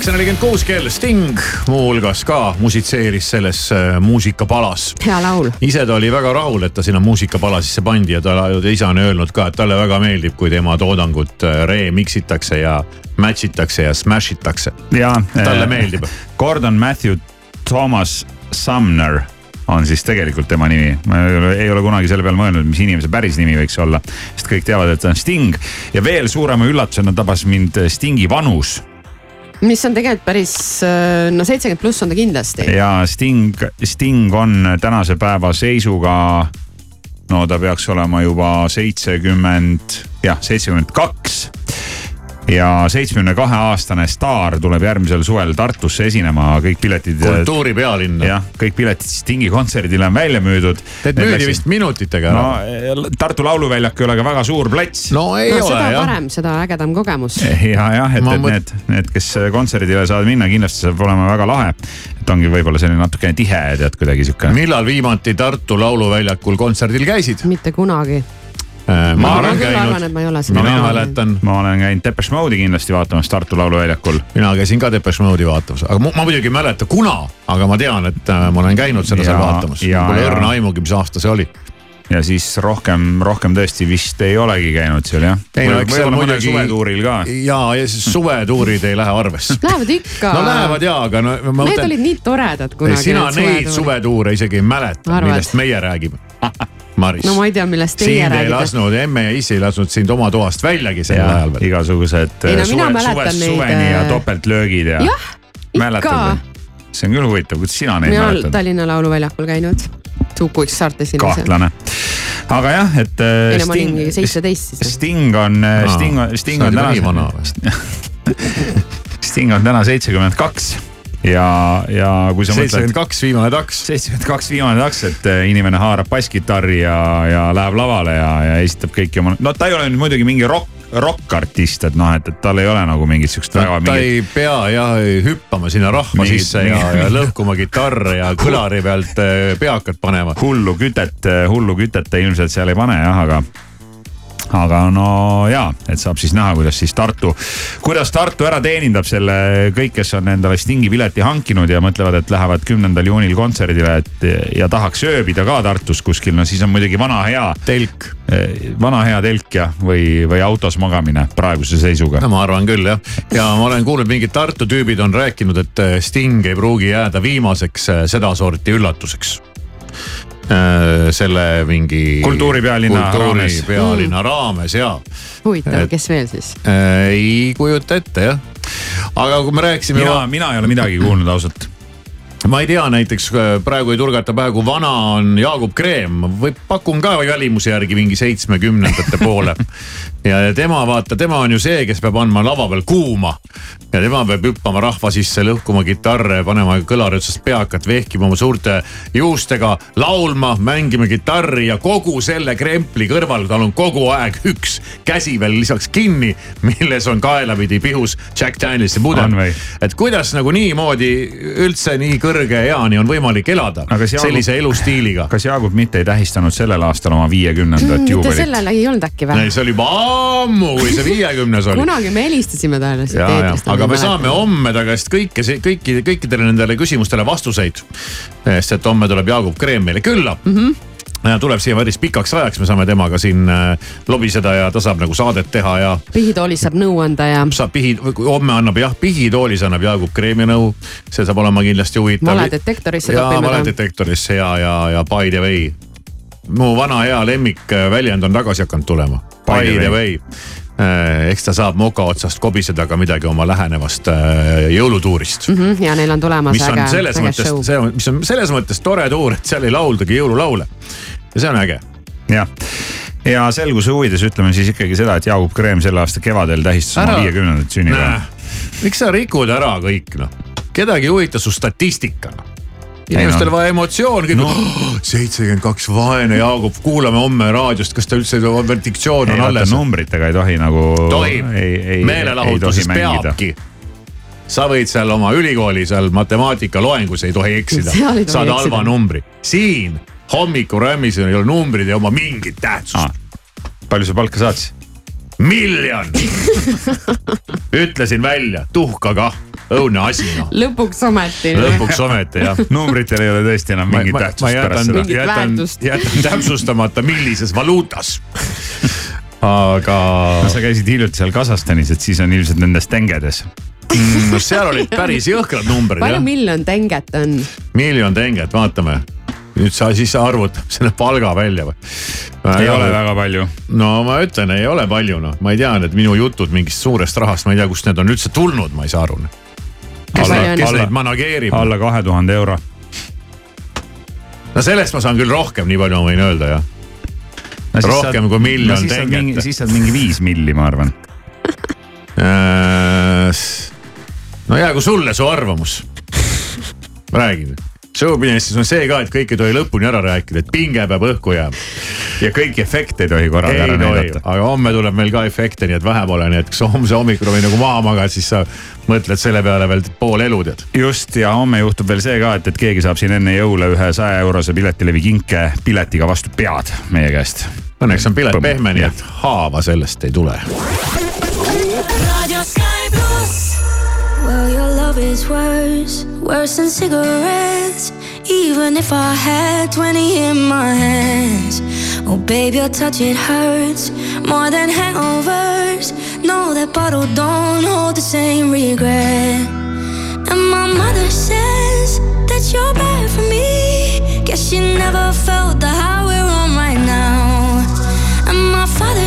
üheksa nelikümmend kuus kell, Sting muuhulgas ka musitseeris selles äh, muusikapalas. hea laul. ise ta oli väga rahul, et ta sinna muusikapala sisse pandi ja ta, ta ise on öelnud ka, et talle väga meeldib, kui tema toodangut äh, remix itakse ja match itakse ja smash itakse. ja. talle meeldib. Gordon Matthew Thomas Sumner on siis tegelikult tema nimi. ma ei ole, ei ole kunagi selle peale mõelnud, mis inimese päris nimi võiks olla. sest kõik teavad, et ta on Sting ja veel suurema üllatusena tabas mind Stingi vanus. Mis on tegelikult päris, no seitsekümmend pluss on ta kindlasti. ja Sting, Sting on tänase päeva seisuga. no ta peaks olema juba seitsekümmend, jah, seitsekümmend kaks ja seitsmekümne kahe aastane staar tuleb järgmisel suvel Tartusse esinema, kõik piletid. kultuuripealinna. jah, kõik piletid Stingi kontserdile on välja müüdud. Need müüdi vist minutitega ära. no Tartu Lauluväljak ei ole ka väga suur plats. no ei no, ole seda jah. parem, seda ägedam kogemus. ja jah, et, et mõt- need, need, kes kontserdile saavad minna, kindlasti saab olema väga lahe. et ongi võib-olla selline natukene tihe, tead kuidagi sihuke. millal viimati Tartu Lauluväljakul kontserdil käisid? mitte kunagi. Ma ma olen küll arvan, et käinud, ma ei ole seda mina mäletan, ma olen käinud Depeche Mode'i kindlasti vaatamas Tartu Lauluväljakul. mina käisin ka Depeche Mode'i vaatamas, aga ma, ma muidugi ei mäleta, kuna, aga ma tean, et äh, ma olen käinud seda seal Ja- vaatamas. ja- Pole ja- õrna aimugi, mis aasta see oli. ja siis rohkem, rohkem tõesti vist ei olegi käinud seal jah. ei no eks seal muidugi. suvetuuril ka. ja, ja siis suvetuurid ei lähe arvesse. Lähevad ikka. no lähevad jaa, aga no Need mõtlen. olid nii toredad kunagi. sina neid suvetuure isegi ei mäleta, millest meie räägime. Maris. no ma ei tea, millest teie sind ei räägite. lasknud, emme ja isi ei lasknud sind oma toast väljagi sel ajal veel. igasugused Ei no äh, suve, suvest neid, suveni ja äh, topeltlöögid ja. jah, ikka. see on küll huvitav, kuidas sina neid mina olen mäletad? Tallinna Lauluväljakul käinud. Tuukuks saarte esinemas. kahtlane. aga jah, et äh, ei no ma olin mingi seitseteist siis. Sting on Sting on, Sting sa on oled nii vana Sting on täna seitsekümmend kaks ja, ja kui sa mõtled. seitsekümmend kaks viimane taks. seitsekümmend kaks viimane taks, et äh, inimene haarab basskitarri ja, ja läheb lavale ja, ja esitab kõiki oma, no ta ei ole nüüd muidugi mingi rokk, rokkartist, et noh, et, et tal ei ole nagu mingit siukest väga ta mingit. ei pea jah hüppama sinna rahva Mingit- sisse ja, ja lõhkuma kitarre ja kõlari pealt eh, peakat panema. hullu kütet, hullu kütet ta ilmselt seal ei pane jah, aga aga no jaa, et saab siis näha, kuidas siis Tartu, kuidas Tartu ära teenindab selle kõik, kes on endale Stingi pileti hankinud ja mõtlevad, et lähevad kümnendal juunil kontserdile, et ja tahaks ööbida ka Tartus kuskil, no siis on muidugi vana hea. telk. vana hea telk jah, või, või autos magamine praeguse seisuga. no ma arvan küll jah, ja ma olen kuulnud, mingid Tartu tüübid on rääkinud, et eh, Sting ei pruugi jääda viimaseks eh, sedasorti üllatuseks selle mingi. kultuuripealinna raames. kultuuripealinna raames ja. huvitav, kes veel siis? ei kujuta ette jah. aga kui me rääkisime. mina, mina ei ole midagi kuulnud ausalt ma ei tea, näiteks äh, praegu ei turgata pähe, kui vana on Jaagup Kreem või pakun ka välimuse järgi mingi seitsmekümnendate poole. ja tema vaata, tema on ju see, kes peab andma lava peal kuuma ja tema peab hüppama rahva sisse, lõhkuma kitarre, panema kõlari otsast peakat, vehkima oma suurte juustega, laulma, mängima kitarri ja kogu selle krempli kõrval tal on kogu aeg üks käsi veel lisaks kinni, milles on kaelamidi pihus Jack Danielsi pudel. et kuidas nagu niimoodi üldse nii kõrge eani on võimalik elada Jaagup- sellise elustiiliga. kas Jaagup mitte ei tähistanud sellel aastal oma viiekümnendat mitte juubelit? sellel ei olnud äkki või ei,? see oli juba ammu, kui see viiekümnes oli kunagi me helistasime talle siit eetrist. aga me saame homme ta käest kõike, kõiki, kõikidele nendele küsimustele vastuseid. sest et homme tuleb Jaagup Kreem meile külla mm. -hmm ja tuleb siia päris pikaks ajaks, me saame temaga siin äh, lobiseda ja ta saab nagu saadet teha ja pihitoolis saab nõu anda ja saab pihi, homme annab jah, pihitoolis annab Jaagup Kreemi nõu. see saab olema kindlasti huvitav. valedetektorisse ja topime valedetektorisse ja, ja, ja by the way. Mu vana hea lemmikväljend on tagasi hakanud tulema. By the way. eks ta saab moka otsast kobiseda ka midagi oma lähenevast äh, jõulutuurist. ja neil on tulemas mis on äge, selles äge mõttes show., see on, mis on selles mõttes tore tuur, et seal ei lauldagi jõululaule. ja see on äge. jah, ja selguse huvides ütleme siis ikkagi seda, et Jaagup Kreem selle aasta kevadel tähistas oma viiekümnendat sünnipäeva. miks sa rikud ära kõik noh, kedagi ei huvita su statistika noh inimestel vaja emotsiooni, kõik no. seitsekümmend kaks, vaene Jaagup, kuulame homme raadiost, kas ta üldse, veel diktsioon on alles. numbritega ei tohi nagu. tohib, meelelahutuses peabki. sa võid seal oma ülikooli seal matemaatikaloengus ei tohi eksida saad halva numbri. siin hommikurämmis ei ole numbrid ja oma mingit tähtsust. palju sa palka saad siis? miljon ütlesin välja, tuhka kah, õudne asi noh. lõpuks ometi. lõpuks ometi jah. numbritel ei ole tõesti enam mingit ma tähtsust pärast jätan, seda. Mingit jätan jätan täpsustamata, millises valuutas. aga no sa käisid hiljuti seal Kasahstanis, et siis on ilmselt nendes tengedes. mm, no seal olid päris jõhkrad numbrid palju miljon tenget on? miljon tenget, vaatame. nüüd sa siis arvutad selle palga välja või? ei ole väga palju. no ma ütlen, ei ole palju noh, ma ei tea, need minu jutud mingist suurest rahast, ma ei tea, kust need on üldse tulnud, ma ei saa aru. Kes, palju neid, Alla- neid manageerib? alla kahe tuhande euro. no sellest ma saan küll rohkem, nii palju ma võin öelda jah. Rohkem kui miljon tenget. siis saad mingi viis milli, ma arvan. Äh, no jäägu sulle su arvamus. räägi nüüd. Showbusinessis on see ka, et kõik ei tohi lõpuni ära rääkida, et pinge peab õhku jääma. ja kõiki efekte ei tohi korraga ära näidata. aga homme tuleb meil ka efekte, nii et vähe pole, nii et kui sa homse hommikul või nagu maha magad, siis sa mõtled selle peale veel pool elu tead. just ja homme juhtub veel see ka, et, et keegi saab siin enne jõule ühe saja eurose piletilevi kinke piletiga vastu pead meie käest. Õnneks on pilet Põmm. pehme, nii et haava sellest ei tule. Love is worse, worse than cigarettes. Even if I had 20 in my hands. Oh, babe, your touch, it hurts more than hangovers. No, that bottle don't hold the same regret. And my mother says that you're bad for me. Guess she never felt the high we're on right now. And my father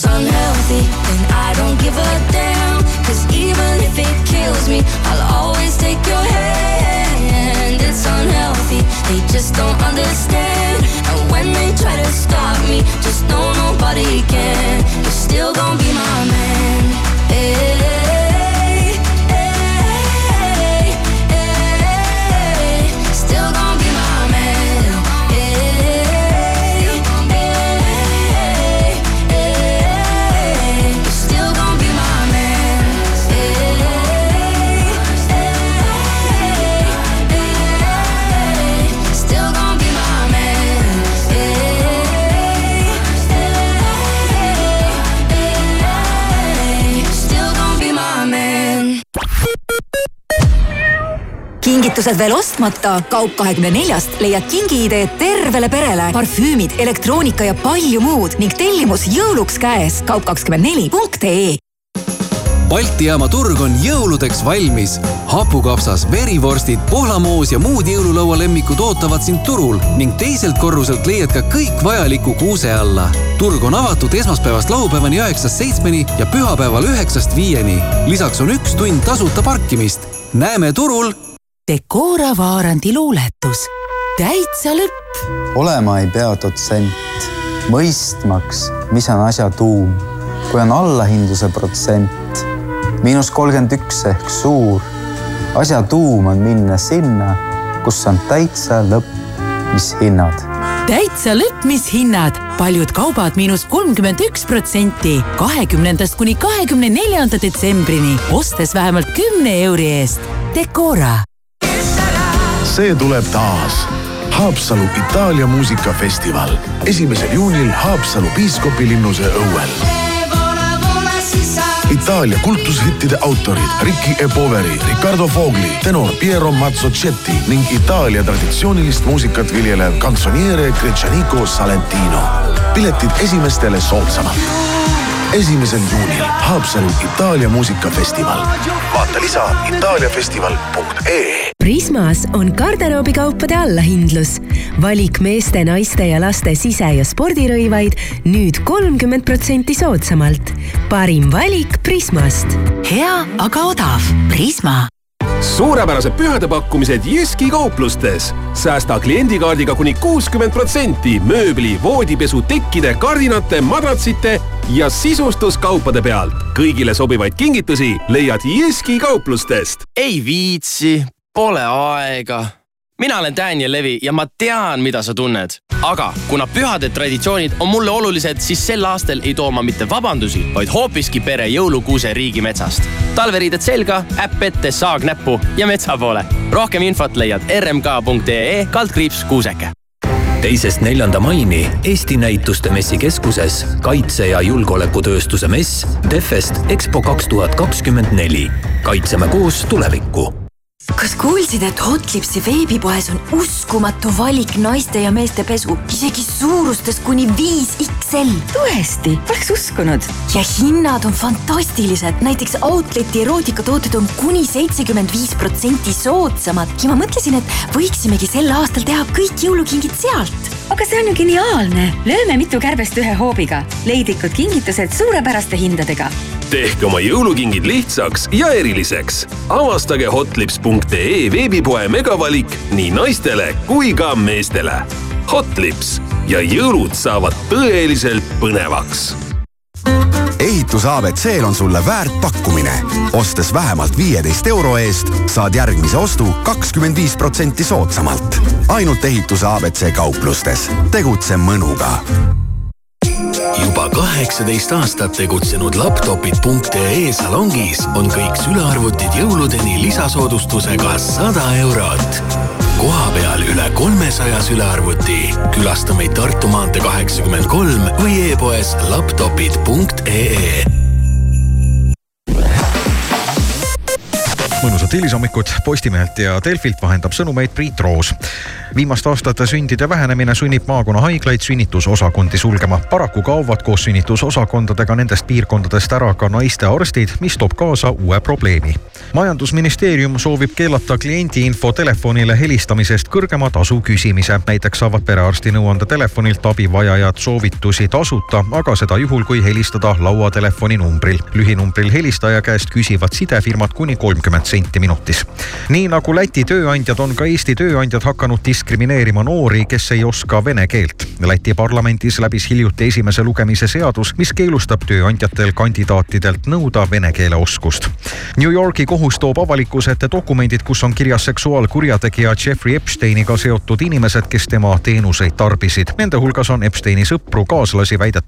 it's unhealthy, then I don't give a damn. Cause even if it kills me, I'll always take your hand. It's unhealthy, they just don't understand. And when they try to stop me, just know nobody can. You're still gonna be my man. Kingitused veel ostmata? kaup kahekümne neljast leiad kingiideed tervele perele, parfüümid, elektroonika ja palju muud ning tellimus jõuluks käes. kaup kakskümmend neli punkt ee Balti jaama turg on jõuludeks valmis. hapukapsas, verivorstid, pohlamoos ja muud jõululaua lemmikud ootavad sind turul ning teiselt korruselt leiad ka kõik vajaliku kuuse alla. turg on avatud esmaspäevast laupäevani üheksast seitsmeni ja pühapäeval üheksast viieni. lisaks on üks tund tasuta parkimist. näeme turul. Decora Vaarandi luuletus. täitsa lõpp. olema ei pea dotsent, mõistmaks, mis on asja tuum. kui on allahindluse protsent miinus kolmkümmend üks ehk suur. asja tuum on minna sinna, kus on täitsa lõpp, mis hinnad. täitsa lõpp, mis hinnad, paljud kaubad miinus kolmkümmend üks protsenti, kahekümnendast kuni kahekümne neljanda detsembrini, ostes vähemalt kümne euri eest. Decora. See tuleb taas. Haapsalu Itaalia muusikafestival esimesel juunil Haapsalu piiskopilinnuse õuel Itaalia kultushittide autorid Ricky E. Poveri, Riccardo Fogli, tenor Piero Mazzocetti ning Itaalia traditsioonilist muusikat viljelev kantsoniere Gretšaniko Salentino. piletid esimestele soodsamalt. esimesel juunil Haapsalu Itaalia muusikafestival. vaata lisa itaaliafestival.ee. Prismas on garderoobikaupade allahindlus. valik meeste, naiste ja laste sise- ja spordirõivaid nüüd kolmkümmend protsenti soodsamalt. parim valik Prismast. hea, aga odav. Prisma suurepärased pühadepakkumised Jyski kauplustes. säästa kliendikaardiga kuni kuuskümmend protsenti mööbli, voodipesu, tekkide, kardinate, madratsite ja sisustuskaupade pealt. kõigile sobivaid kingitusi leiad Jyski kauplustest. ei viitsi, pole aega. mina olen Daniel Levi ja ma tean, mida sa tunned. aga kuna pühade traditsioonid on mulle olulised, siis sel aastal ei too ma mitte vabandusi, vaid hoopiski pere jõulukuuse riigimetsast. talveriided selga, äpp ette, saag näppu ja metsa poole. rohkem infot leiad rmk.ee kaldkriips kuuseke teisest neljanda maini Eesti Näituste Messikeskuses kaitse- ja julgeolekutööstuse mess Defest EXPO kaks tuhat kakskümmend neli. kaitseme koos tulevikku kas kuulsid, et Hotlipsi veebipoes on uskumatu valik naiste ja meeste pesu, isegi suurustes kuni viis XL? tõesti, poleks uskunud. ja hinnad on fantastilised, näiteks Outleti erootikatooted on kuni seitsekümmend viis protsenti soodsamad ja ma mõtlesin, et võiksimegi sel aastal teha kõik jõulukingid sealt. aga see on ju geniaalne, lööme mitu kärbest ühe hoobiga. leidlikud kingitused suurepäraste hindadega tehke oma jõulukingid lihtsaks ja eriliseks. avastage hotlips.ee veebipoe megavalik nii naistele kui ka meestele. Hotlips ja jõulud saavad tõeliselt põnevaks ehitus abc-l on sulle väärt pakkumine. ostes vähemalt viieteist euro eest, saad järgmise ostu kakskümmend viis protsenti soodsamalt. ainult ehituse abc kauplustes. tegutse mõnuga juba kaheksateist aastat tegutsenud laptopid.ee salongis on kõik sülearvutid jõuludeni lisasoodustusega sada eurot. kohapeal üle kolmesaja sülearvuti. külasta meid Tartu maantee kaheksakümmend kolm või e-poes laptopid.ee mõnusat hilisommikut Postimehelt ja Delfilt vahendab sõnumeid Priit Roos. viimaste aastate sündide vähenemine sunnib maakonnahaiglaid sünnitusosakondi sulgema. paraku kaovad koos sünnitusosakondadega nendest piirkondadest ära ka naistearstid, mis toob kaasa uue probleemi. majandusministeerium soovib keelata kliendiinfo telefonile helistamisest kõrgema tasu küsimise. näiteks saavad perearsti nõuandetelefonilt abivajajad soovitusi tasuta, aga seda juhul, kui helistada lauatelefoni numbril. lühinumbril helistaja käest küsivad sidefirmad kuni kolmkümmend senti minutis. nii nagu Läti tööandjad, on ka Eesti tööandjad hakanud diskrimineerima noori, kes ei oska vene keelt. Läti parlamendis läbis hiljuti esimese lugemise seadus, mis keelustab tööandjatel kandidaatidelt nõuda vene keele oskust. New Yorgi kohus toob avalikkuse ette dokumendid, kus on kirjas seksuaalkurjategija Jeffrey Epsteiniga seotud inimesed, kes tema teenuseid tarbisid. Nende hulgas on Epsteini sõpru, kaaslasi, väidetavalt